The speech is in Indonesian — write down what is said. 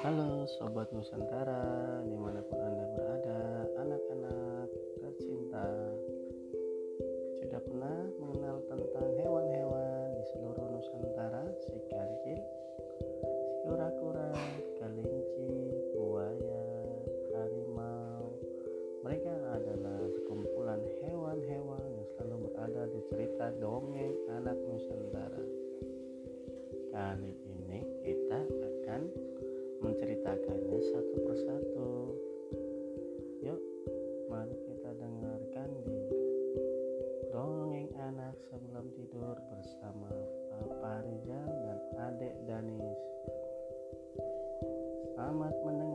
Halo Sobat Nusantara di mana pun Anda berada Anak-anak tercinta. Sudah pernah mengenal tentang hewan-hewan di seluruh Nusantara? Si kancil, si kura-kura, kelinci, buaya, harimau. Mereka adalah sekumpulan hewan-hewan yang selalu berada di cerita dongeng anak Nusantara. Kali ini kita akan menceritakannya satu persatu. Yuk, mari kita dengarkan di dongeng anak sebelum tidur bersama Papa Rizal dan Adik Danis. Selamat mendengarkan.